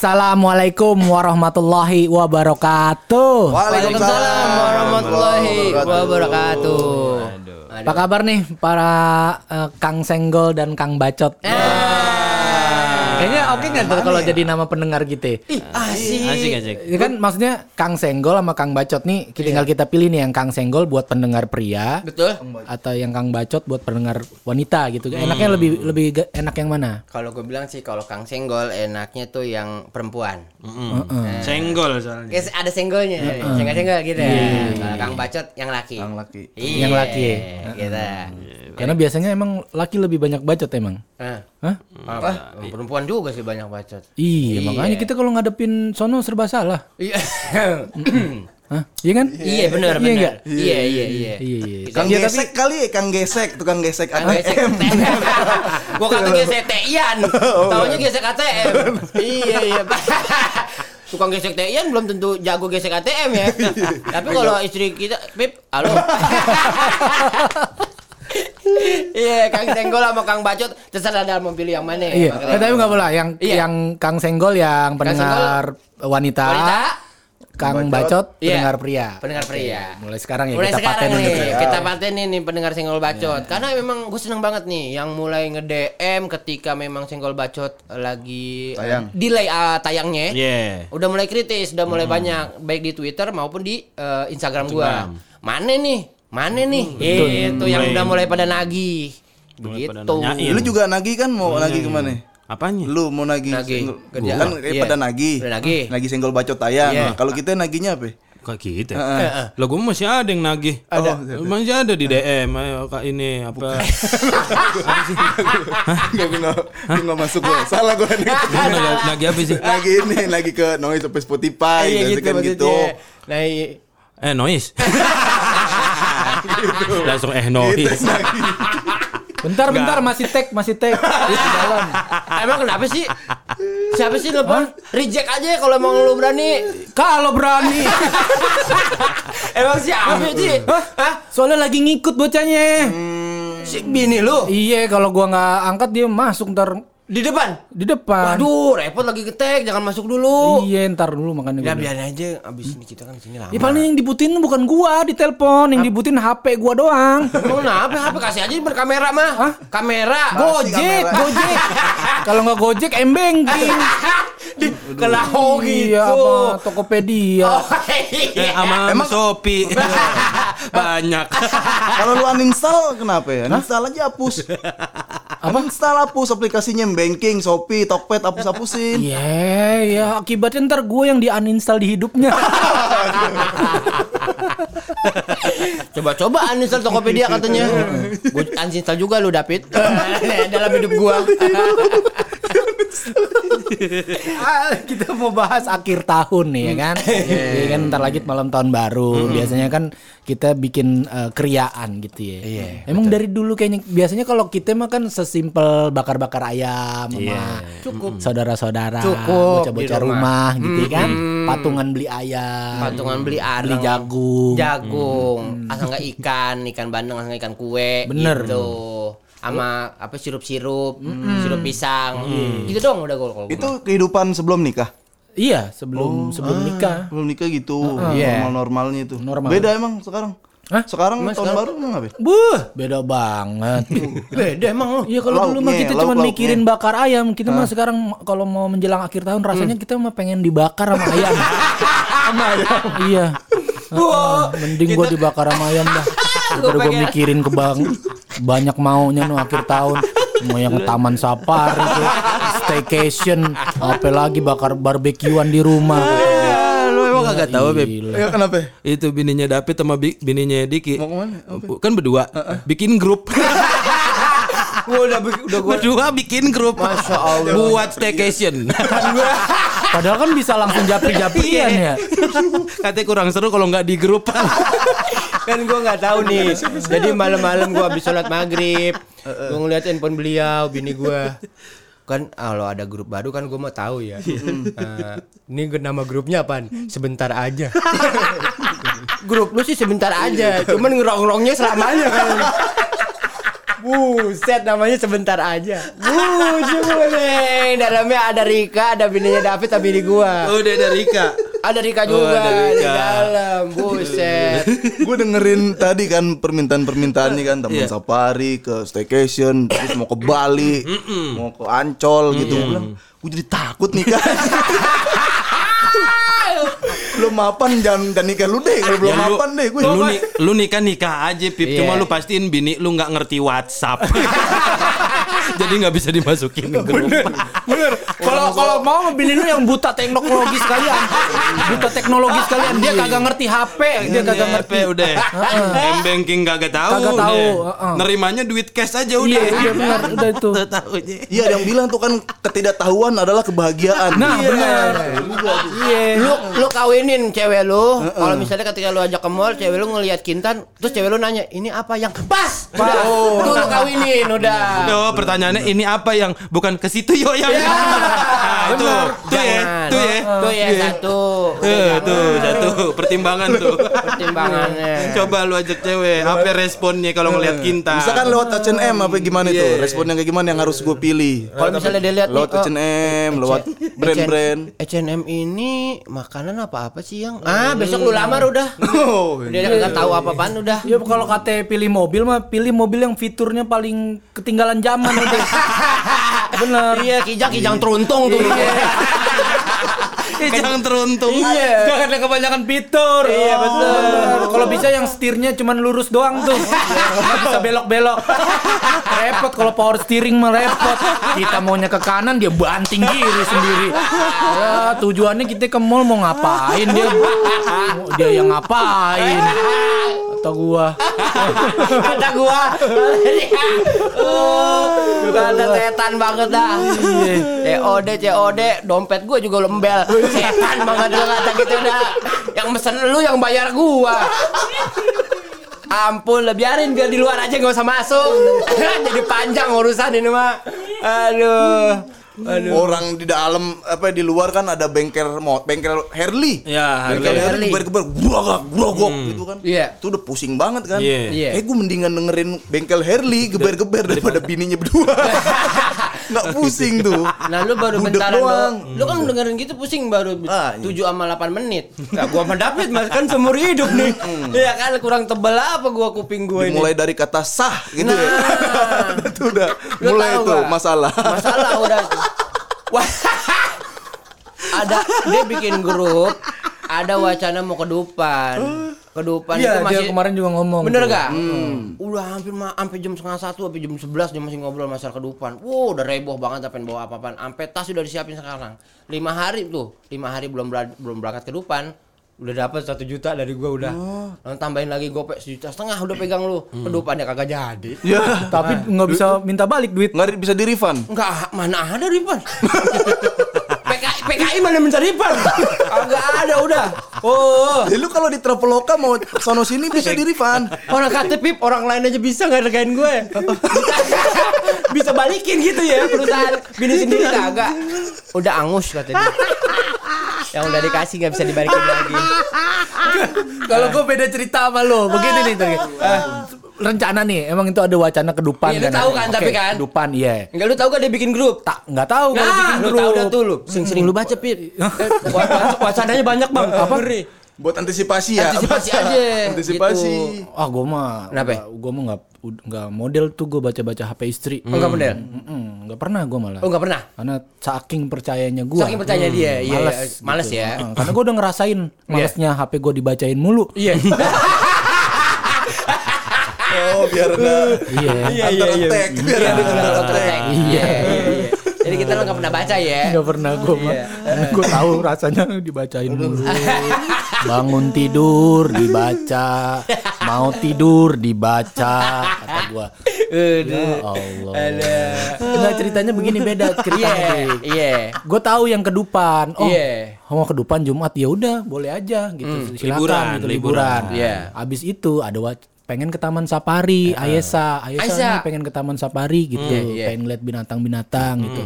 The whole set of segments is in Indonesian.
Assalamualaikum warahmatullahi wabarakatuh. Waalaikumsalam warahmatullahi wabarakatuh. Apa kabar nih para eh, Kang Senggol dan Kang Bacot? Kayaknya oke nggak tuh kalau jadi nama pendengar gitu? Ih, asik. Asik asik. Ini kan maksudnya Kang Senggol sama Kang Bacot nih tinggal kita pilih nih yang Kang Senggol buat pendengar pria Betul. atau yang Kang Bacot buat pendengar wanita gitu. Enaknya lebih lebih enak yang mana? Kalau gue bilang sih kalau Kang Senggol enaknya tuh yang perempuan. Senggol soalnya. Guys, ada senggolnya. Senggol-senggol gitu ya. Kalau Kang Bacot yang laki. Yang laki. Iya, Yang laki. Gitu. Karena biasanya emang laki lebih banyak bacot emang. Hah? Hah? Apa? Perempuan juga sih banyak bacot. Iya, makanya kita kalau ngadepin sono serba salah. Iya. Hah? Iya kan? Iya benar Iya benar. Iya iya iya. Iya, iya. Kang Iya, gesek kali, Kang gesek, tukang gesek Kang gesek ATM. Gua kata gesek TIan. Taunya gesek ATM. Iya iya. Tukang gesek TIan belum tentu jago gesek ATM ya. Tapi kalau istri kita, Pip, halo. Iya, Kang Senggol sama Kang Bacot terserah dalam memilih yang mana. Iya, Makanya- eh, tapi nggak boleh. Yang Iya. yang Kang Senggol yang pendengar wanita, Wanita, Kang Bacot. Bacot Iya. pendengar pria. pendengar pria. Mulai sekarang ya mulai kita sekarang patenin nih ya. kita patenin nih pendengar senggol bacot karena memang gue seneng banget nih yang mulai nge DM ketika memang senggol bacot lagi eh, Tayang. delay ah, tayangnya Iya. udah mulai kritis udah mulai banyak baik di Twitter maupun di eh, Instagram gua mana nih mana nih itu yang Mulai- udah mulai pada nagih begitu. Lu juga nagih kan mau nagih ke mana? Apanya? Lu mau nagih, Nagih. senggol- Kerjaan. kan kayak Iya. pada nagih. Nagih. Nagih senggol bacot tayang. Iya. Nah, Kalau kita nagihnya apa? Kok gitu? Heeh. Lah gue masih ada yang nagih. Ada. Masih ada di DM. Ayo kak ini apa? Enggak enggak enggak masuk gua. Salah gua nih. nagih, nagih apa sih? Lagi ini lagi ke noise sampai Spotify iya biasa gitu kan gitu. nah iya. Eh noise. Langsung eh noise. Bentar, bentar masih tag, masih tag. Di dalam. emang kenapa sih? Siapa sih nelfon reject aja kalau emang lu berani. Kalau berani. emang siapa sih? Hah? Soalnya lagi ngikut bocahnya. Si bini lu? Iya, kalau gua nggak angkat dia masuk ntar di depan. di depan. Waduh, repot lagi ketek, jangan masuk dulu. Iya, ntar dulu makanya. Ya biarin aja, abis ini kita kan di sini lama. Ya paling yang dibutin bukan gua di telepon, yang dibutin HP gua doang. Kenapa? HP kasih aja berkamera mah. Hah? Kamera. Gojek, kamera. Gojek. Kalau nggak Gojek, M-Banking. Di gitu. Iya, apa Tokopedia. Oh, iya. Eh, sama Emang- Shopee. Banyak. Kalau lu uninstall kenapa ya? Uninstall aja hapus. Apa? Uninstall hapus aplikasinya banking, Shopee, Tokped hapus-hapusin. Iya, ya akibatnya ntar gue yang di uninstall di hidupnya. Coba-coba uninstall Tokopedia katanya. Gue uninstall juga lu David. Dalam hidup gua. Ah, kita mau bahas akhir tahun nih ya kan. Iya kan ntar lagi malam tahun baru. Biasanya kan kita bikin eh, kriaan gitu ya. Iya, Emang dari dulu kayaknya biasanya kalau kita mah kan sesimpel bakar-bakar ayam sama Cukup. saudara-saudara, bocah-bocah rumah. rumah, gitu kan. Patungan beli ayam. Patungan beli beli arang. jagung. jagung asal nggak ikan ikan bandeng asal ikan kue Bener. gitu sama apa sirup-sirup sirup pisang gitu dong udah gue Itu kehidupan sebelum nikah. Iya, sebelum sebelum nikah. Sebelum nikah gitu, Iya. normal-normalnya itu. Normal. Beda emang sekarang. Hah? Sekarang Emang tahun sekarang- baru emang apa? Buh, beda banget. beda emang lo Iya kalau dulu mah kita cuma mikirin bakar ayam, kita mah sekarang kalau mau menjelang akhir tahun rasanya kita mah pengen dibakar sama ayam. sama ayam. Iya. Heeh, mending gua dibakar sama ayam dah. Daripada gua mikirin ke bang banyak maunya nu akhir tahun. Mau yang ke taman safari tuh, staycation, apa lagi bakar barbekyuan di rumah. Lu emang kagak tahu, Beb. Ya kenapa? Itu bininya David sama bi- bininya Diki. Mau ke mana? Kan berdua bikin grup. udah udah gue Berdua bikin grup. Masya Allah. Buat staycation. Padahal kan bisa langsung japri-japrian ya. Katanya kurang seru kalau nggak di grup. Kan gue nggak tahu nih jadi malam-malam gue habis sholat maghrib gue ngeliat handphone beliau bini gue kan kalau ada grup baru kan gue mau tahu ya Eh, ini nama grupnya apa sebentar aja grup lu sih sebentar aja cuman ngerong-ngerongnya selamanya kan Buset namanya sebentar aja. Bujuling. Dalamnya ada Rika, ada bininya David, ada bini gua. Oh, udah dari Rika. Ada Rika Oh, juga ada di Rika. dalam. Buset. gue dengerin tadi kan permintaan-permintaan nih kan teman Iya. safari ke staycation terus mau ke Bali mau ke Ancol gitu gue bilang gue jadi takut nih kan belum mapan jangan dan nikah lu deh kalau belum Ya, lu- mapan deh gue Lu, ni- lu nikah nikah aja Pip Iya. Cuma lu pastiin bini lu nggak ngerti WhatsApp Jadi nggak bisa dimasukin ke grup Bener. Kalau kalau mau bini lu yang buta teknologi sekalian. buta teknologi sekalian. Dia kagak ngerti HP, dia kagak ngerti. DP udah M banking kagak tahu Kagak tahu. Nerimanya duit cash aja udah Iya, iya benar, udah itu. Tahu aja. Iya ada yang bilang tuh kan ketidaktahuan adalah kebahagiaan Nah, benar. Iya. lu lu kawinin cewek lu kalau misalnya ketika lu ajak ke mall cewek lu ngelihat kintan terus cewek lu nanya ini apa yang pas pas oh. lu kawinin udah Oh, pertanyaannya ini apa yang bukan ke situ yo yang Nah, itu. Tuh ya. Tuh ya tuh ya. satu. Eh, tuh satu pertimbangan tuh. Pertimbangannya coba lu ajak cewek apa responnya kalau ngeliat kinta? Misalkan lewat H&M apa gimana itu? Iya. responnya kayak gimana yang harus gue pilih? Kalau misalnya dia lihat lewat H&M lewat brand-brand. H&M ini makanan apa apa sih yang? Ah besok lu lamar udah. Oh dia nggak tahu apa apaan udah. Ya kalau kata pilih mobil mah pilih mobil yang fiturnya paling ketinggalan zaman udah. Bener. iya kijang kijang teruntung tuh Eh, jangan teruntung iya Jangan yang kebanyakan fitur. Iya, betul. Kalau bisa yang setirnya cuman lurus doang tuh. Nggak bisa belok-belok. repot kalau power steering mah repot. Kita maunya ke kanan dia banting kiri sendiri. Ya, tujuannya kita ke mall mau ngapain dia? Dia yang ngapain? Atau gua. kata gua. Uh, kata setan banget dah. COD COD dompet gua juga lembel. Setan banget lu kata gitu dah. Yang mesen lu yang bayar gua. Ampun lah biarin biar di luar aja nggak usah masuk. Jadi panjang urusan ini mah aduh Orang di dalam apa di luar kan ada bengkel mo- bengkel Harley. Ya, bengkel Harley. Harley geber-geber brogok brogok gitu kan. Iya. Itu udah pusing banget kan. Iya. Iya. Eh gue mendingan dengerin bengkel Harley geber-geber daripada bininya berdua. Nggak pusing tuh. Nah lu baru Budek bentaran doang. doang. Lu kan dengerin gitu pusing baru Ah, iya. 7 sama 8 menit. Nah, gua sama David mas kan seumur hidup nih. Iya kan kurang tebel apa gua kuping gua ini. Mulai dari kata sah gitu ya. Nah. itu udah Lu mulai tuh nggak? masalah. Masalah udah. Wah. ada dia bikin grup ada wacana mau ke Dupan. Ke Dupan Iya, itu masih dia kemarin juga ngomong. Bener tuh. gak? Udah hampir sampai jam setengah satu, sampai jam 11 dia masih ngobrol masalah kedupan. Wow, udah reboh banget apa bawa apa-apaan. Sampai tas udah disiapin sekarang. Lima hari tuh, lima hari belum berad- belum berangkat ke Dupan. Udah dapat satu juta dari gua udah. Lalu tambahin lagi gopek sejuta setengah udah pegang lu. Kedupannya kagak jadi. Ya. Tapi nggak bisa minta balik duit. Nggak bisa di refund. Enggak, mana ada refund. PKI, mana minta refund? Agak ada udah. Oh. Ya, lu kalau di Traveloka mau sono sini bisa di refund. Orang kata Pip, orang lain aja bisa nggak ngergain gue. bisa balikin gitu ya perusahaan bini sendiri kagak. Udah angus kata dia. Yang udah dikasih nggak bisa dibalikin lagi. Kalau gue beda cerita sama lo. Begini nih tadi. Rencana nih, emang itu ada wacana kedupan Iya, lu tahu kan, tapi kan? Kedupan, iya. Enggak lu tahu gak dia bikin grup? Tak nggak tahu kalau Nah, bikin lu grup. tahu dah tuh lu. Sering sering lu baca Pip. Eh, wa- wa- Wacananya banyak bang. Apa? Buat antisipasi ya. Antisipasi aja. Antisipasi. Gitu. Ah, gue mah. Kenapa? Gue mah nggak nggak model tuh gue baca-baca HP istri. Oh, enggak bener. Mm-mm, nggak pernah gue malah. Oh enggak pernah. Karena saking percayanya gue. Saking percaya dia, iya. Males, iya. Males gitu. ya. Karena gue udah ngerasain malesnya HP gue dibacain mulu. Iya. Oh, biar enggak Iya. Iya under attack. Biar Iya, ada attack. Iya, iya, iya. Jadi kita lo nggak pernah baca ya? Nggak pernah gue mah. Iya. Gue tahu rasanya dibacain mulu. Bangun tidur dibaca, mau tidur dibaca kata gue. Ya Allah. Enggak ceritanya begini beda Iya, ceritanya. iya. Gue tahu yang kedupan. Oh, Iya. mau kedupan Jumat ya udah, boleh aja gitu. Silakan Liburan, gitu liburan. liburan. Iya. Abis itu ada pengen ke Taman Safari, Ayesa, Ayesa Aisyah. nih pengen ke Taman Safari gitu, iya. pengen lihat binatang-binatang gitu.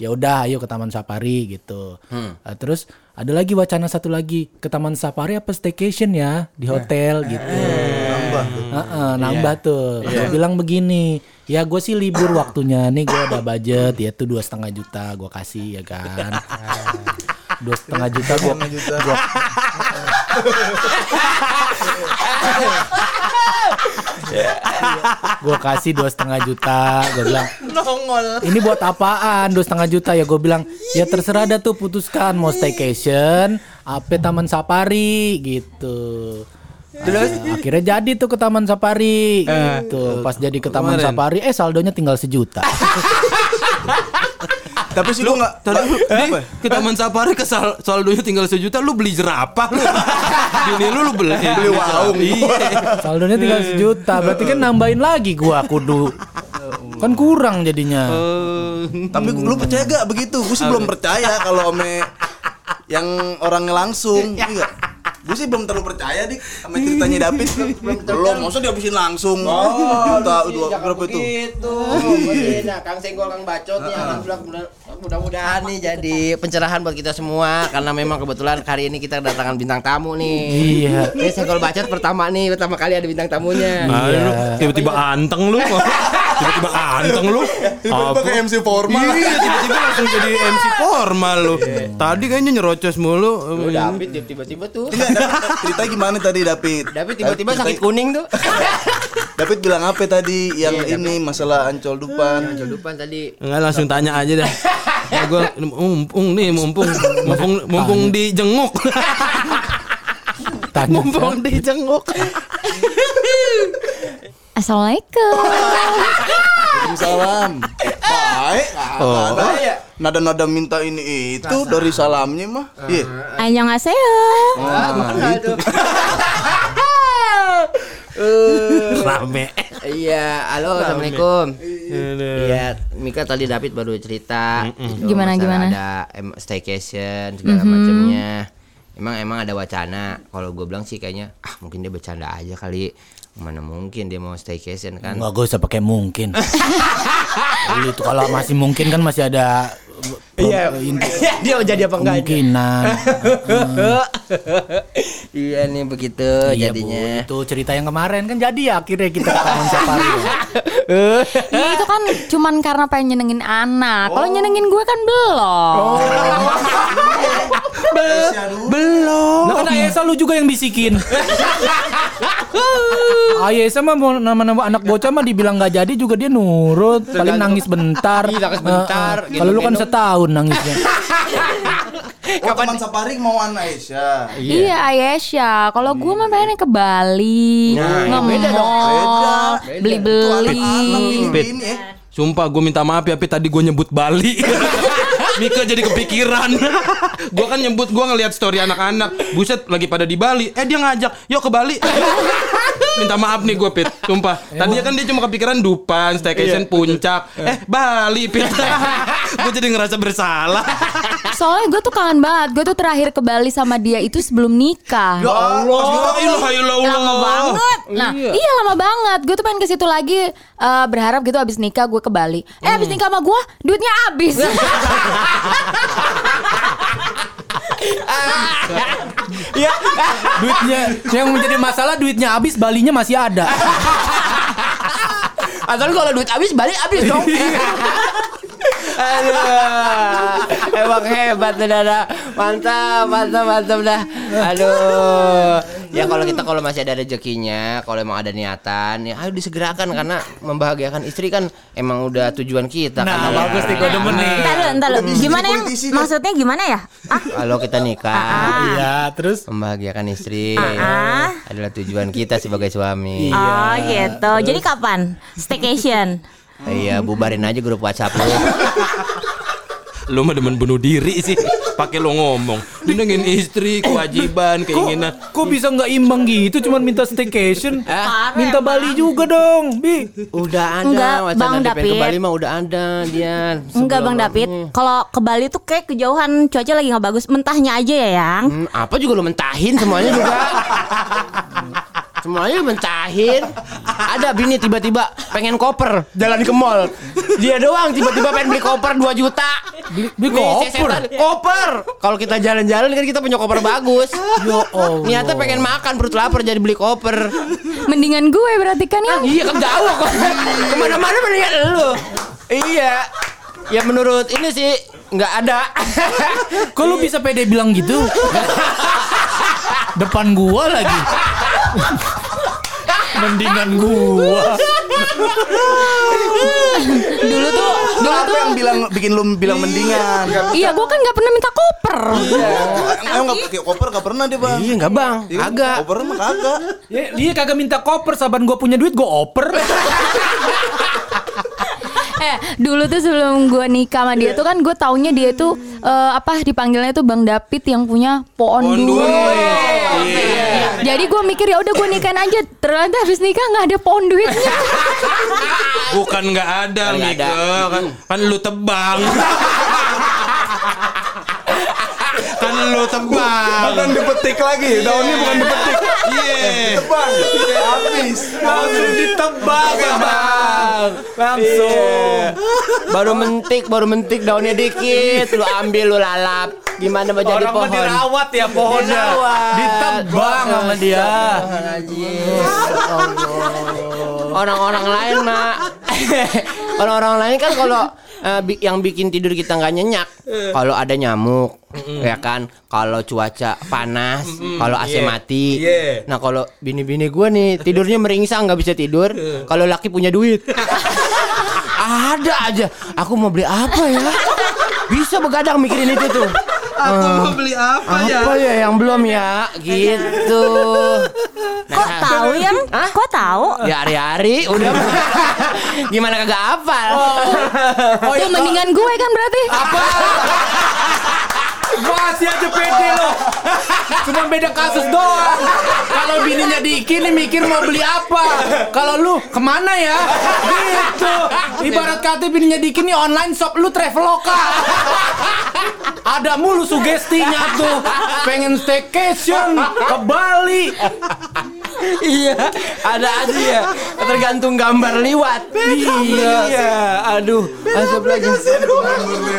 Ya udah, ayo ke Taman Safari gitu. Nah, terus ada lagi wacana satu lagi ke Taman Safari apa staycation ya di hotel gitu. Nambah tuh. Heeh, nambah tuh. Gue bilang begini, ya gue sih libur waktunya nih gue ada budget ya tuh dua setengah juta gue kasih ya kan. Dua setengah juta gue gua, gue kasih dua setengah juta gue bilang ini buat apaan? Dua setengah juta. Ya gue bilang ya terserah dah tuh putuskan. Mau staycation apa taman safari gitu. Terus? Akhirnya jadi tuh ke Taman Safari gitu. Pas jadi ke Taman Safari eh saldonya tinggal sejuta. Tapi sih gua enggak Tadi lu Eh, ke Taman Safari ke sal, saldonya tinggal sejuta lu beli jerapah lu. Bini lu lu beli beli waung. Iya. Saldonya tinggal sejuta. Berarti kan nambahin lagi gua kudu. Kan kurang jadinya. Tapi lu percaya gak begitu? Gue sih belum percaya kalau ame yang orangnya langsung. Iya. Gue sih belum terlalu percaya dik sama ceritanya David. belum, masa dihabisin langsung. Oh, juta dua berapa itu? Gitu. Nah, Kang Senggol, Kang Bacot nih alhamdulillah mudah- mudah-mudahan nih jadi pencerahan buat kita semua karena memang kebetulan hari ini kita kedatangan bintang tamu nih. Iya. Ini Senggol Bacot pertama nih, pertama kali ada bintang tamunya. Ah, lu tiba-tiba anteng lu. Tiba-tiba anteng lu. Apa? Pakai MC formal. Iya, tiba-tiba langsung jadi MC formal lu. Tadi kayaknya nyerocos mulu. Lu David tiba-tiba tuh. David, cerita gimana tadi David? David tiba-tiba sakit kuning tuh. David bilang apa tadi yang ini masalah Ancol Dupan? Kehidupan tadi. Enggak langsung tanya aja dah. Ya, gua mumpung nih, mumpung mumpung mumpung dijenguk. Tanya. mumpung dijenguk. Assalamualaikum. Waalaikumsalam. Baik. Oh. Ada ya? Nada-nada minta ini itu dari salamnya mah. Iya. Annyeonghaseyo. Nah, itu. Rame. Iya, halo, assalamualaikum. Iya, Mika tadi David baru cerita. gitu, Gimana, masalah gimana? Ada em, staycation segala macamnya. Emang emang ada wacana. Kalau gue bilang sih kayaknya, ah mungkin dia bercanda aja kali. Mana mungkin dia mau staycation kan? Enggak gue usah pakai mungkin. Dulu itu kalau masih mungkin kan masih ada Iya. in- dia mau jadi apa enggak? kemungkinan. iya nih begitu Iya, Bu. jadinya. Itu cerita yang kemarin kan jadi ya akhirnya kita ke Taman Safari. ya. Ya itu kan cuman karena pengen nyenengin anak. Kalau nyenengin gue kan belum. Belum. Lah kan Ayesa lu juga yang bisikin. Ayesa mah mau nama-nama anak bocah mah dibilang nggak jadi juga dia nurut. Paling nangis bentar. Iya, nangis bentar, Heeh. Kalau lu kan setahun nangisnya. Oh, teman Safari mau Aisyah. Iya Ayesha. Kalau gue mah pengen ke Bali, Nah, nge beda dong, Itu beli-beli. Sumpah gue minta maaf ya, tapi tadi gue nyebut Bali. Mika jadi kepikiran. gue kan nyebut gue ngelihat story anak-anak. Buset lagi pada di Bali. Eh dia ngajak, yuk ke Bali. minta maaf nih gue Pit. Sumpah. Tadinya kan dia cuma kepikiran Dupan, staycation puncak. Eh Bali Pit. gue jadi ngerasa bersalah. Soalnya gue tuh kangen banget. Gue tuh terakhir ke Bali sama dia itu sebelum nikah. Ya Allah, ilah. lama banget. Nah, iya. lama banget. Gue tuh pengen ke situ lagi eh, berharap gitu abis nikah gue ke Bali. Eh abis nikah sama gue duitnya habis. Duitnya yang menjadi masalah duitnya habis Balinya masih ada. Atau kalau duit habis balik habis dong. Aduh, emang hebat tuh Dada. Mantap, mantap, mantap dah. Aduh, ya kalau kita kalau masih ada rezekinya, kalau emang ada niatan, ya ayo disegerakan karena membahagiakan istri kan emang udah tujuan kita. Nah, kan, bagus nih gue demen nih. Entar dulu, entar Gimana yang maksudnya gimana ya? Ah, Kalau kita nikah, Iya, terus membahagiakan istri Ah. adalah tujuan kita sebagai suami. oh gitu. Jadi kapan? Staycation. Iya, bubarin aja grup WhatsApp lu. Lu mah demen bunuh diri sih. Pakai lo ngomong. Nyenengin istri, kewajiban, keinginan. Kok bisa nggak imbang gitu? Cuman minta staycation, Ah. minta Bali juga dong, bi. Udah ada Enggak, wacana Bang pengen ke David. Bali mah udah ada dia. Enggak Bang David, kalau ke Bali tuh kayak kejauhan cuaca lagi nggak bagus, mentahnya aja ya yang. Hmm, apa juga lu mentahin semuanya juga. Semuanya mencahin. Ada bini tiba-tiba pengen koper jalan ke mall. Dia doang tiba-tiba pengen beli koper 2 juta. Beli, beli koper. Koper. Kalau kita jalan-jalan kan kita punya koper bagus. Ya Allah. Niatnya pengen makan perut lapar jadi beli koper. Mendingan gue berarti kan ya. Iya kan jauh kok. Ke mana-mana mendingan lu. Iya. Ya menurut ini sih nggak ada. Kok lu bisa pede bilang gitu? Depan gua lagi. Mendingan gua. Dulu tuh, dulu Apa tuh. yang bilang bikin lu bilang mendingan? Iya, gue kan nggak pernah minta koper. Emang nggak pakai koper nggak pernah dia bang? Iya nggak bang. Iya, Agak. Koper mah kagak. Ya, dia kagak minta koper, saban gua punya duit gua oper. Eh, dulu tuh sebelum gue nikah sama dia tuh kan gue taunya dia tuh eh, apa dipanggilnya tuh Bang David yang punya pohon duit. Iya. Jadi gue mikir ya udah gue nikahin aja. Ternyata habis nikah nggak ada pohon duitnya. Bukan nggak ada, Nggak Mika. ada. Kan, kan lu tebang. lu tebang. Bukan dipetik lagi, daunnya bukan dipetik. Iya. Tebang, habis. Langsung ditebak ya, Bang. Langsung. Iya. Baru mentik, baru mentik daunnya dikit, lu ambil lu lalap. Gimana mau jadi Orang pohon? dirawat ya pohonnya. Dirawat. Ditebang sama dia. Orang-orang lain mah Orang-orang lain kan kalau eh, bi- yang bikin tidur kita nggak nyenyak kalau ada nyamuk ya kan? Kalau cuaca panas kalau AC mati. Iya. nah kalau bini-bini gue nih tidurnya meringsang nggak bisa tidur. Kalau laki punya duit. Ada aja. Aku mau beli apa ya? Bisa begadang mikirin itu tuh Aku mau beli apa, ya? apa ya yang belum ya gitu Kok tahu ya? Hah? Kok tahu? Ya hari-hari udah Gimana kagak hafal Oh, Tuh mendingan gue kan berarti. Apa? Masih aja loh. Cuma beda kasus doang. Kalau bininya Diki nih mikir mau beli apa. Kalau lu ke mana ya? Gitu. Ibarat kata bininya Diki nih online shop lu Traveloka. Ada mulu sugestinya tuh. Pengen staycation ke Bali. Iya Ada aja ya. Tergantung gambar liwat. Iya Aduh Asap lagi.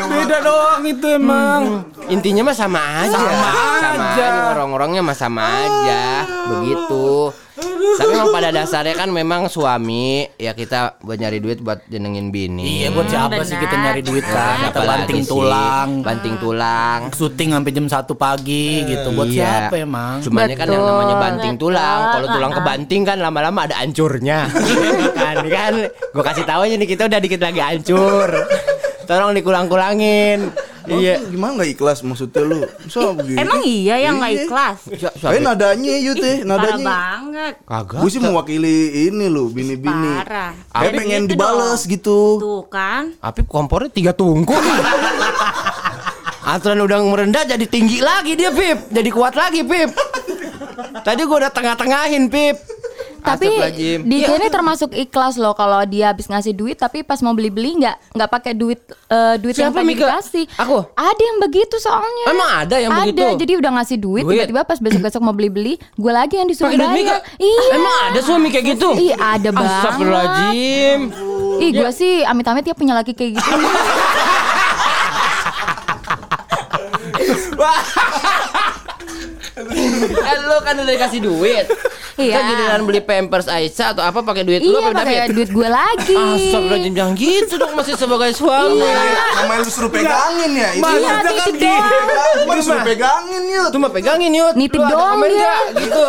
Beda doang itu emang. Intinya mah sama aja. Sama aja. Orang-orangnya mah sama aja. Begitu Tapi memang pada dasarnya kan memang suami Ya kita buat nyari duit buat jenengin bini Iya buat siapa sih kita nyari duit kan? Kita banting sih, tulang. Banting tulang syuting sampai jam 1 pagi gitu. Buat Iya. siapa emang? Cuman kan yang Betul. namanya banting tulang, kalau Betul. tulang kebanting kan lama-lama ada hancurnya. kan kan gue kasih tahu aja nih kita udah dikit lagi hancur. Tolong dikulang-kulangin. Iya. Iya. Gimana nggak ikhlas maksudnya lu? So, begitu. Emang iya yang nggak Iya. ikhlas? Siapa- Eh nadanya yuk teh, Parah nadanya. banget. Kagak. Gue sih mewakili ini lu, bini-bini. Parah. Kayak pengen gitu dibales dong. gitu. Tuh kan. Apip kompornya tiga tungku. Aturan udah merendah jadi tinggi lagi dia Pip Jadi kuat lagi Pip Tadi gue udah tengah-tengahin Pip Tapi di Iya. ini termasuk ikhlas loh kalau dia habis ngasih duit tapi pas mau beli-beli nggak nggak pakai duit eh, duit yang Siapa, pengen Mika? dikasih. Aku? Ada yang begitu soalnya. Emang ada yang ada, begitu? jadi udah ngasih duit, Duit? tiba-tiba pas besok-besok mau beli-beli, gue lagi yang disuruh bayar. Iya. Emang ada suami kayak gitu? Iya ada banget. Astagfirullahaladzim Ih gue sih amit-amit ya punya laki kayak gitu. kan lu kan udah dikasih duit. Iya. Kan giliran beli Pampers Aisyah atau apa pakai duit lu iya apa pakai David? duit gue lagi. Astagfirullahaladzim jangan gitu dong masih sebagai suami. Namanya lu suruh pegangin ya. Itu Iya titip doang. Cuma disuruh pegangin yuk. Cuma pegangin yuk. Nitip Lu komen dia. nggak? Gitu.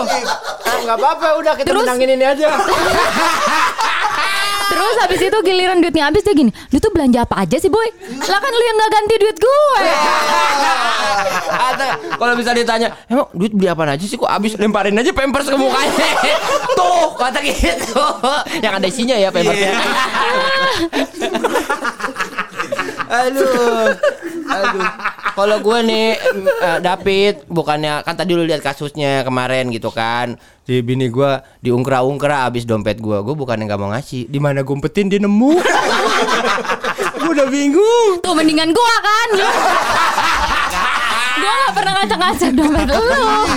Ah, nggak apa-apa udah kita Terus- menangin ini aja. Terus habis itu giliran duitnya habis dia gini, lu tuh belanja apa aja sih boy? Lah kan lu yang gak ganti duit gue. Atau kalau bisa ditanya, emang duit beli apa aja sih kok habis lemparin aja Pampers ke mukanya. Tuh, kata gitu. Yang ada isinya ya Pampersnya. Aduh. Aduh. Kalau gue nih eh, David bukannya kan tadi lu lihat kasusnya kemarin gitu kan. Si bini gue diungkra-ungkra abis dompet gue. Gue bukannya nggak mau ngasih. Di mana gue umpetin dia nemu. gue udah bingung. Tuh mendingan gua kan. Gue gak pernah ngacak-ngacak dompet lu.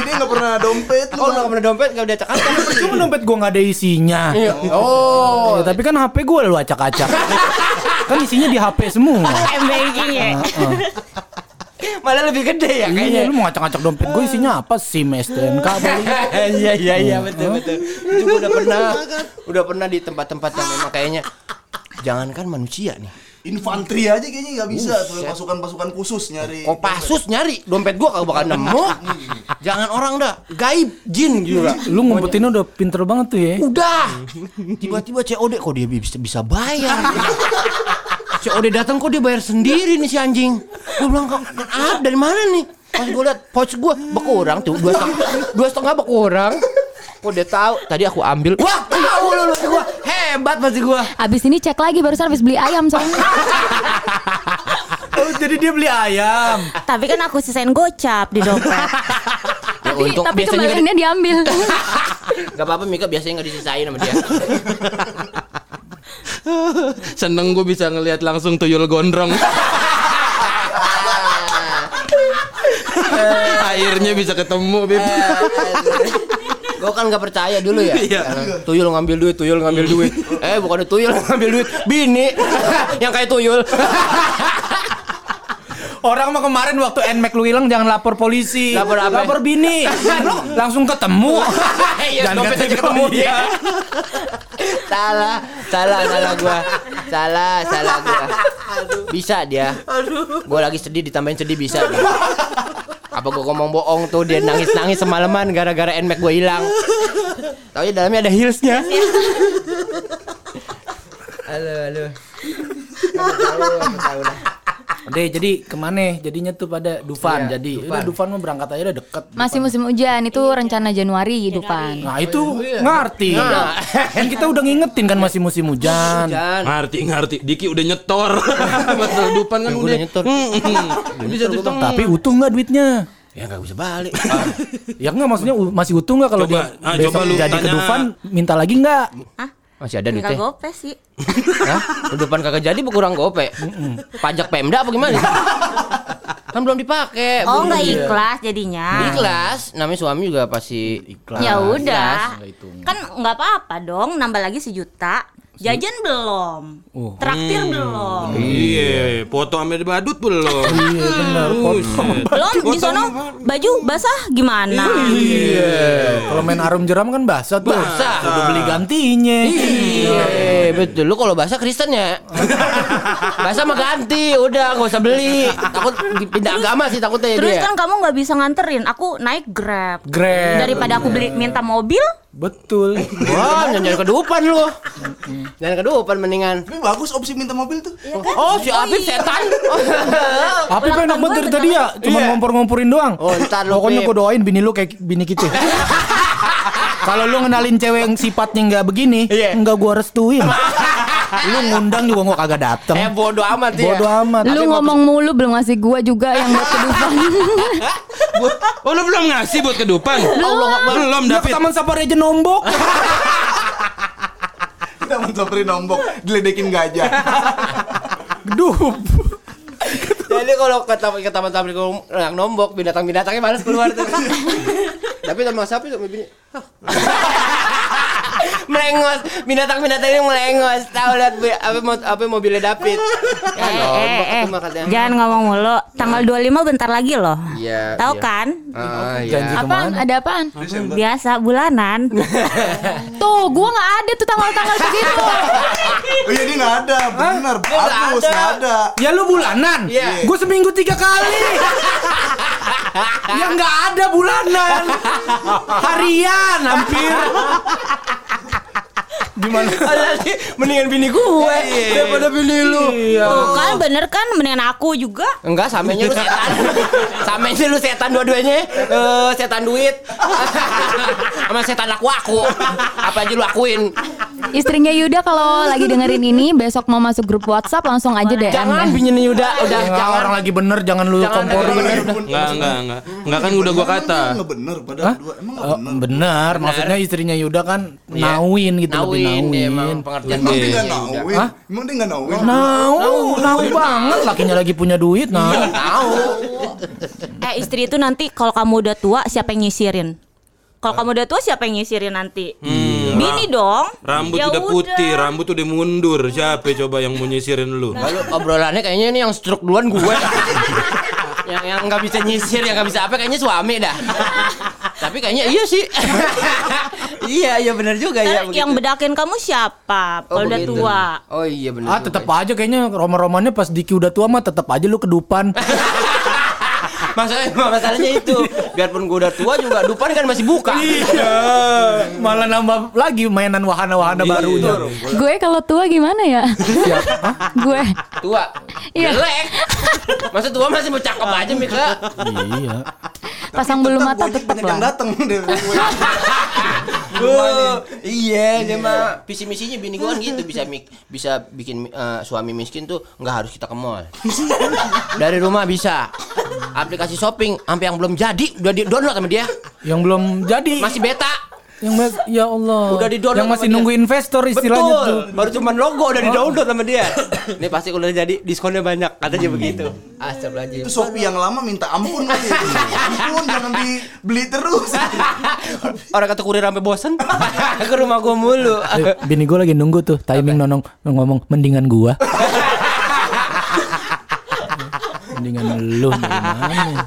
Ini nggak pernah dompet lu. Oh, nggak pernah dompet, nggak udah cakap Cuma dompet gue nggak ada isinya. Oh, Ya, tapi kan HP gue lu acak-acak. kan isinya di HP semua. M-banking ya. malah lebih gede ya Kayaknya kayaknya. lu mau ngacak-ngacak dompet gue isinya apa? SIM STNK. Iya iya iya betul betul. Itu udah pernah udah pernah di tempat-tempat yang memang kayaknya jangankan manusia nih. Infanteri aja kayaknya nggak bisa tuh pasukan-pasukan khusus nyari. Kopassus nyari dompet gua kagak bakal nemu. Jangan orang dah gaib jin juga. Lu ngumpetinnya udah pinter banget tuh ya. Udah. Tiba-tiba COD kok dia bisa bisa bayar. COD datang kok dia bayar sendiri nih si anjing. Gue bilang kok ah, dari mana nih? Pas gue liat pouch gue berkurang tuh dua setengah, dua setengah berkurang. Kok dia tahu? Tadi aku ambil. Wah tahu lu lu gue hebat pasti gue. Abis ini cek lagi barusan habis beli ayam soalnya. Oh, jadi dia beli ayam. Tapi kan aku sisain gocap di dompet. Ya, tapi untung tapi biasanya kembaliannya diambil. di- Gak apa-apa Mika biasanya nggak disisain sama dia. Seneng gue bisa ngelihat langsung tuyul gondrong. Airnya bisa ketemu, Bib. Gue kan gak percaya dulu ya. Iya. Tuyul ngambil duit, tuyul ngambil duit. Eh bukan tuyul ngambil duit, bini yang kayak tuyul. Orang mah kemarin waktu Nmax lu hilang jangan lapor polisi. Lapor apa? Lapor bini. Langsung ketemu. Iya, Jangan kasih ketemu ya. salah, salah, salah gua. Salah, salah gua. Bisa dia. Gua lagi sedih ditambahin sedih bisa dia. Apa gua ngomong bohong tuh dia nangis-nangis semalaman gara-gara Nmax gua hilang. Tahu ya dalamnya ada heelsnya. Halo, halo. Aku tahu, aku tahu lah. Deh, jadi ke mana? Jadinya tuh pada Dufan. Iya, jadi Dufan. udah Dufan mah berangkat aja udah deket. Masih musim hujan itu rencana Januari Dufan. Nah itu ngerti. Kan kita udah ngingetin kan masih musim hujan. Jangan. Ngerti, ngerti. Diki udah nyetor. Betul, Dupan kan udah udah nyetor. Hmm, Bisa ditong. Tapi utuh nggak duitnya? Ya nggak bisa balik. Ya nggak maksudnya masih utuh nggak kalau dia ah, besok coba lu jadi ke tanya. Dufan minta lagi nggak? Masih ada Enggak duitnya. gope sih. Hah? Depan kagak jadi berkurang gope. Pajak Pemda apa gimana? kan belum dipakai. Oh belum enggak di- ikhlas jadinya. Ikhlas. Namanya suami juga pasti ikhlas. Ya udah. Kan nggak apa-apa dong nambah lagi sejuta. Jajan belum. Oh. Traktir belum. Iya, foto Amir Badut belum. Iya, benar. Belum di sono baju basah gimana? Iya. Kalau main arum jeram kan basah tuh. Basah. Udah beli gantinya. Iya, betul. Lu kalau bahasa Kristen ya. bahasa mah ganti, udah nggak usah beli. Takut pindah agama sih takutnya ya Terus dia. kan kamu nggak bisa nganterin, aku naik Grab. Grab. Daripada aku beli minta mobil, Betul. Wah, jangan kedupan lu. Jangan kedupan mendingan. Tapi bagus opsi minta mobil tuh. Oh, si Apip setan. Tapi kan enak banget dari tadi ya, cuma Iya. ngompor-ngomporin doang. Oh, ntar lu, Pokoknya gue doain bini lu kayak bini kita. Kalau lu ngenalin cewek yang sifatnya nggak begini, Iya. nggak gua restuin. lu ngundang juga gua kagak dateng. Eh bodoh amat ya. Bodoh amat. Lu ngomong mulu belum ngasih gua juga yang buat ke Dufan. Oh, lu belum ngasih buat ke Dupan? Belum, ke David. Taman Safari aja nombok. Kita mencoperin nombok, diledekin gajah. Duh. Jadi kalau ke taman ke taman taman yang nombok binatang-binatangnya males keluar tuh. Tapi sama sapi sama bini. Melengos, binatang-binatangnya melengos. Tahu lihat apa apa mobilnya David. Ya, eh, eh, eh, jangan ngomong mulu. Tanggal 25 bentar lagi loh. Iya. Tahu iya. kan? Iya. apaan? Ada apaan? Biasa bulanan. Tuh, gua nggak ada tuh tanggal-tanggal begitu. Oh iya dia nggak ada, benar. Bagus nggak ada. Ya lu bulanan. Iya. Gue seminggu tiga kali. ya nggak ada bulanan. Harian hampir. Gimana? Mendingan bini gue daripada bini lu. Iya. Tuh kan bener kan mendingan aku juga. Enggak, samenya lu setan. samenya lu setan dua-duanya. Eh, setan duit. Sama setan aku aku. Apa aja lu akuin. Istrinya Yuda kalau lagi dengerin ini besok mau masuk grup WhatsApp langsung aja DM Jangan deh. pinjemin udah jangan orang lagi bener jangan lu komporin. bener, Bener, Enggak, enggak, enggak. Enggak kan udah gua kata. Enggak bener padahal dua. Emang enggak Oh, bener. benar, maksudnya istrinya Yuda kan Iya. nauin gitu lebih dia emang pengertian Emang dia enggak Yuda. nawin. Emang dia nawin. Nau, nau banget. Lakinya lagi punya duit, nah. Tahu. Eh istri itu nanti kalau kamu udah tua siapa yang nyisirin? Kalau kamu udah tua siapa yang nyisirin nanti? Bini dong. Rambut Ya udah putih, rambut udah mundur. Siapa coba yang mau nyisirin lu? Lalu obrolannya kayaknya ini yang stroke duluan gue. yang yang nggak bisa nyisir, yang nggak bisa apa kayaknya suami dah. Tapi kayaknya iya sih. iya, iya benar juga ya. Ntar yang bedakin kamu siapa? Oh, Kalau udah begitu. tua. Oh iya benar. Ah, tetap aja kayaknya roman-romannya pas Diki udah tua mah tetap aja lu kedupan. Masalahnya, masalahnya itu, biarpun gue udah tua juga Dupan kan masih buka. Iya. Malah nambah lagi mainan wahana-wahana barunya. Gue kalau tua gimana ya? Gue. Tua. Iya. Jelek. Masa tua masih mau cakep aja Mika? Iya. Pasang bulu mata yang lah. datang deh. Oh, iya, dia mah visi misinya bini gue kan gitu bisa mik bisa bikin eh, suami miskin tuh nggak harus kita ke mall. Dari rumah bisa. Aplikasi shopping sampai yang belum jadi udah di download sama dia. Yang belum jadi. Masih beta. Yang mas- ya Allah. Udah di-download Yang masih sama dia. nunggu investor istilahnya Betul. tuh. Baru cuman logo udah di download sama dia. Ini pasti udah jadi diskonnya banyak katanya begitu. Astagfirullahaladzim. Itu Shopee yang lama minta ampun kali. ampun jangan dibeli terus. Orang kata kurir sampai bosen ke rumah gua mulu. Eh, Bini gue lagi nunggu tuh timing nonong ngomong mendingan gua. mendingan lu dari mana?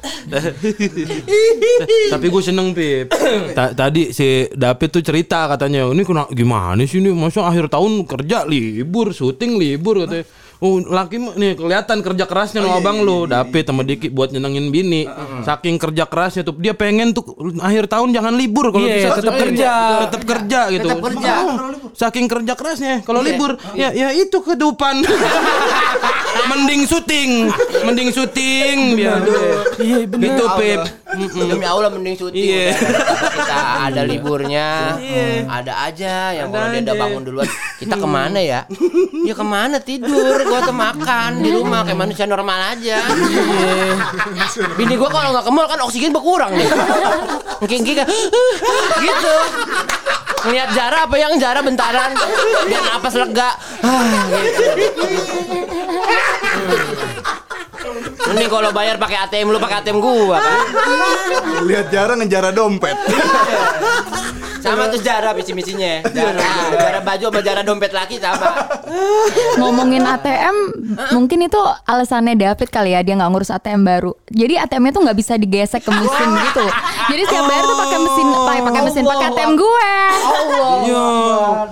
Tapi gue seneng Pip. Ta- Tadi si David tuh cerita katanya Ini kena, gimana sih ini? Masa akhir tahun kerja libur Syuting libur katanya Oh laki nih kelihatan kerja kerasnya sama abang lu. David sama Diki buat nyenengin bini. Saking kerja kerasnya tuh Dia pengen tuh akhir tahun jangan libur Kalau Iya, bisa tetap Eh, kerja. Tetap kerja gitu. Tetap kerja. Oh, Saking kerja kerasnya Kalau libur Ya ya itu kedupan Mending syuting Mending syuting biar. Iya bener. Gitu Pip Demi Allah mending. Iya. Udah, Kita ada liburnya, ada aja yang kalau dia udah bangun duluan. Kita ke mana ya? Ya ke mana tidur? Gua tuh makan di rumah kayak manusia normal aja. Bini gua kalau nggak ke mall kan oksigen berkurang nih. Mungkin gitu. gitu. Ngeliat Jara apa yang Jara bentaran biar napas lega. Ah, gitu. Mending kalau bayar pakai ATM lu pakai ATM gua kan. Lihat jarang ngejarah dompet. Sama tuh Jara visi-misinya. Jara, Jara baju sama Jara dompet laki sama. Ngomongin ATM, mungkin itu alasannya David kali ya dia nggak ngurus ATM baru. Jadi ATM-nya tuh nggak bisa digesek ke mesin gitu. Jadi setiap bayar tuh pakai mesin, pakai pakai mesin pakai ATM gue. Yo,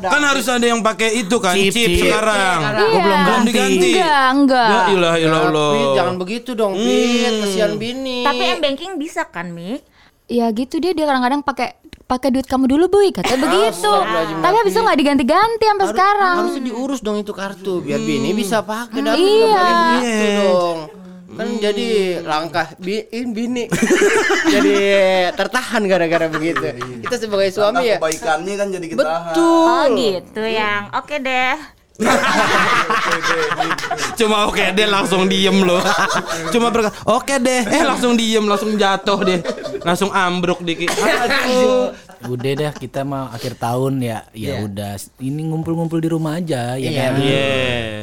kan harus ada yang pakai itu kan Chip, chip, chip. sekarang. Iya. Oh, belum belum diganti. Enggak, enggak. Ya ilah ilah Allah. Pit, jangan begitu dong, Pit. Kasihan bini. Tapi m banking bisa kan, Mik? Ya gitu dia dia kadang-kadang pakai pakai duit kamu dulu boy katanya begitu. Tapi habis itu nggak diganti-ganti sampai sekarang. harusnya diurus dong itu kartu biar bini bisa pakai dan Iya. gitu dong. Kan jadi langkah bi in- bini jadi tertahan gara-gara begitu. Kita sebagai suami ya. Kebaikannya kan jadi ketahan. Oh gitu yang. Oke deh. Cuma oke deh langsung diem loh. Cuma berkata oke deh, eh langsung diem, langsung jatuh deh, langsung ambruk dikit. Aduh. Udah deh kita mah akhir tahun ya. Ya Iya. udah ini ngumpul-ngumpul di rumah aja ya Iya, kan. Iya,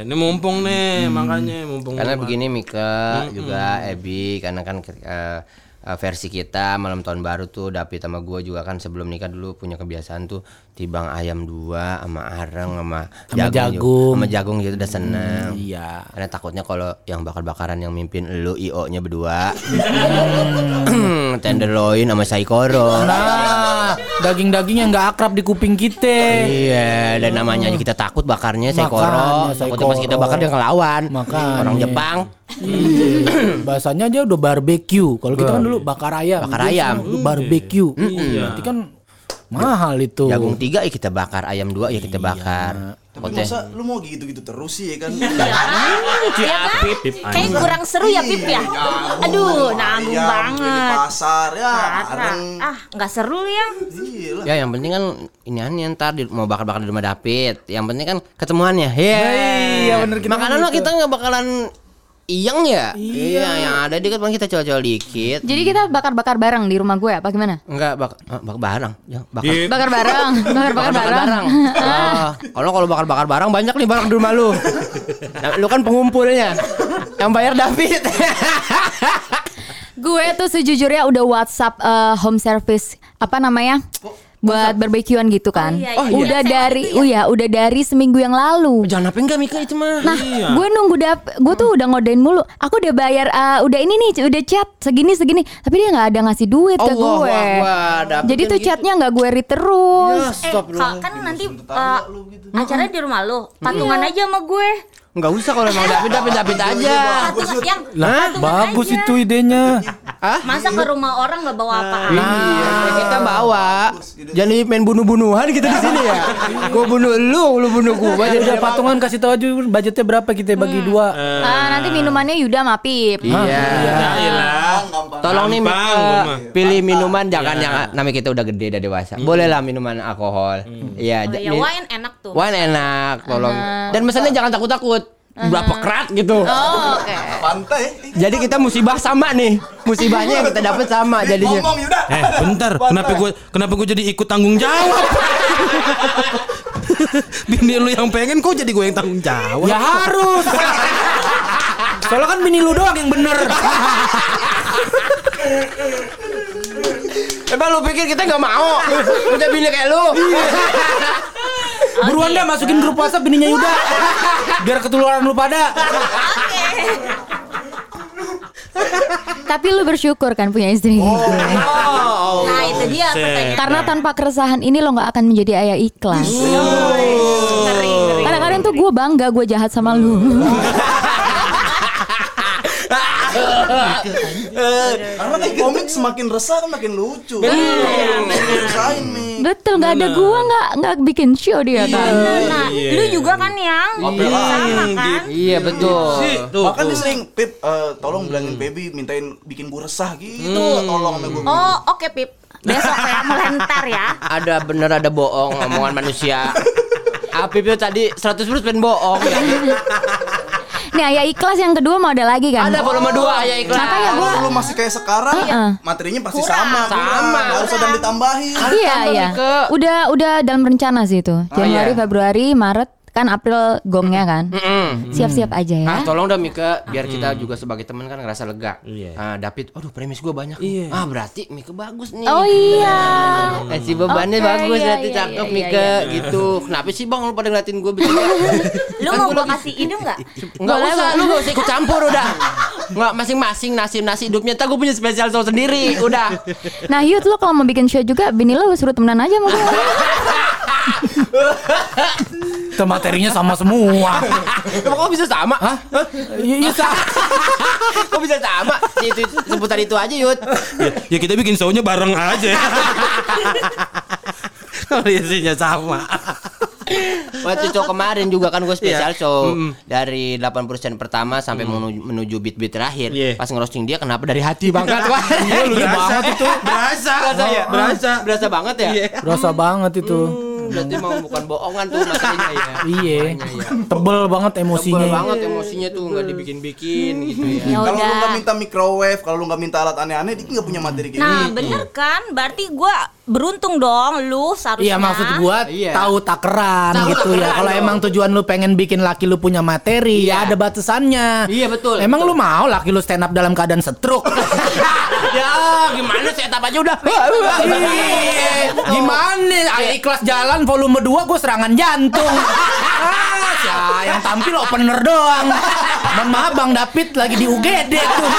ini mumpung nih, makanya mumpung. Karena rumah. begini Mika juga Ebi karena kan eh, eh, versi kita malam tahun baru tuh David sama gue juga kan sebelum nikah dulu punya kebiasaan tuh tibang ayam dua sama areng sama Sama jagung jagung. sama jagung gitu udah seneng Iya. karena takutnya kalau yang bakar-bakaran yang mimpin lu io nya berdua tenderloin sama saikoro Nah, daging-daging yang nggak akrab di kuping kita. Iya, dan namanya aja kita takut bakarnya saikoro. Takutnya pas kita bakar dia ngelawan. Makanya. Orang Jepang. Iya. Bahasanya aja udah barbecue. Kalau kita kan dulu bakar ayam. Bakar ayam. dulu barbecue. Berarti kan mahal itu. Jagung tiga ya kita bakar, ayam dua ya kita bakar. Tapi Oke. masa lu mau gitu-gitu terus sih ya kan? Iya kan? Kayak kurang seru ya Pip ya. Aduh, nanggung beli di banget. pasar ya. Ah, nggak seru ya. Iya. Ya yang penting kan ini aneh ntar di, mau bakar-bakar di rumah David. Yang penting kan ketemuannya. Yeay. Iya, bener, kita Makanan gitu. lo kita nggak bakalan iyeng ya? Iya. yang ada dikit paling kita coba-coba dikit. Jadi kita bakar-bakar bareng di rumah gue apa gimana? Enggak bak ah, bakar barang. Ya, bakar. Iya. Bakar bareng, bakar-bakar bareng. Oh, kalau kalau bakar-bakar barang banyak nih barang di rumah lu. Nah, lu kan pengumpulnya. Yang bayar David. Gue tuh sejujurnya udah WhatsApp eh, home service apa namanya? Buat barbekyuan gitu kan. Oh, iya, iya. Oh, iya. Udah dari oh ya, udah dari seminggu yang lalu. Jangan apa enggak Mika itu mah. Nah, gue nunggu dap, gue tuh udah ngodain mulu. Aku udah bayar, eh, udah ini nih, udah chat segini segini. Tapi dia nggak ada ngasih duit ke Allah gue. Akbar, David Jadi kan tuh gitu. chatnya nggak gue read terus. Eh, Kak, kan nanti eh, acaranya di rumah lu. Patungan aja sama gue. Enggak usah kalau emang David David David aja. Patungan yang Lah, patungan bagus aja. itu idenya. Masa ke rumah orang nggak bawa apa-apa? Iya, ya kita bawa. Jadi main bunuh-bunuhan kita di sini ya. Gua bunuh lu, lu bunuh gua. Jadi udah patungan kasih tahu aja budgetnya berapa kita bagi dua. Ah, nanti minumannya Yuda sama Pip. Iya. Iyalah. Tolong nih mah. pilih minuman jangan yang namanya kita udah gede udah dewasa. Boleh lah minuman alkohol. Iya, Oh, ya wine enak tuh. Wine enak, tolong. Dan mesennya jangan takut-takut. Berapa kerat gitu. Oh, oke. Pantai. Jadi kita musibah sama nih. Musibahnya yang kita dapat sama jadinya. Ngomong Yuda. Eh, bentar. Kenapa gue kenapa gue jadi ikut tanggung jawab? Bini lu yang pengen kok jadi gue yang tanggung jawab? Ya harus. Soalnya kan bini lu doang yang bener. Emang lu pikir kita nggak mau? Udah bini kayak lu. Buruan dah masukin grup WhatsApp bininya Yuda. Biar ketularan lu pada. Tapi lu bersyukur kan punya istri gitu. Nah, itu dia pertanyaan. Karena tanpa keresahan ini lo nggak akan menjadi ayah ikhlas. Ngeri. Kadang-kadang tuh gue bangga gue jahat sama lu. Karena kan komik semakin resah kan makin lucu. Nih. Betul nggak ada gue nggak nggak bikin show dia kan. Nah, lu juga kan yang sama kan? Iya betul. Bahkan dia sering Pip eh, tolong bilangin baby mintain bikin gue resah gitu. Tolong sama gue. Oh, oke Pip. Besok ya mulai ntar ya. Ada bener ada bohong omongan manusia. Apip itu tadi 100% pengen bohong ya. Nih ayah ikhlas yang kedua mau ada lagi kan? Ada volume 2 ya iklan. Makanya gua- Kalau lu masih kayak sekarang, Heeh. materinya pasti Kurang. sama. Sama. Gak usah dan ditambahin. Iya iya. Udah udah dalam rencana sih itu. Januari, iya. Februari, Maret kan April gongnya kan. Siap-siap aja ya. Ah, tolong dong Mika biar kita juga sebagai teman kan ngerasa lega. Iya. Ah, David, aduh premis gua banyak. Iya. Ah, berarti Mika bagus nih. Oh iya. Kasih bebannya Oke, bagus iya, nanti iya, cakep iya, Mika iya. gitu. Kenapa sih Bang lu pada ngeliatin gua begini? Lu mau gua kasih hidung nggak? Enggak usah, lu gak usah ikut campur udah. Enggak masing-masing nasi-nasi hidupnya. Entar gua punya spesial show sendiri, udah. Nah Yud lo kalau mau bikin show juga Bini lo suruh temenan aja sama gue Kita materinya sama semua. Emang kok bisa sama? Hah? Iya, iya, Sa. Kok bisa sama? Itu, itu sebutan itu aja, Yud. Ya, ya kita bikin show-nya bareng aja. Kalau isinya sama. Waktu show kemarin juga kan gue spesial Iya. show Mm. dari 80% pertama sampai menuju, menuju beat-beat terakhir. Iya. Pas ngerosting dia kenapa dari hati banget wah. Iya, lu Iya berasa banget itu. Berasa. Berasa ya? Berasa. Berasa banget ya? Iya. Berasa banget itu. Berarti mau bukan bohongan tuh materinya ya. Iya. Tebel banget emosinya. Tebel banget emosinya tuh nggak dibikin-bikin gitu ya. Ya Kalau lu nggak minta microwave, kalau lu nggak minta alat aneh-aneh, dia nggak punya materi kayak Nah, bener kan? Berarti gua beruntung dong lu seharusnya. Iya maksud gua Iya. tahu takeran Tahu gitu ya. Kalau emang tujuan lu pengen bikin laki lu punya materi, ya Iya. ada batasannya. Iya, betul, Emang betul. lu mau laki lu stand up dalam keadaan stroke? ya gimana setup aja udah. Iya. Gimana? Ayo ikhlas jalan volume 2 gue serangan jantung. ah, ya, yang tampil opener doang. Mohon maaf Bang David lagi di UGD tuh.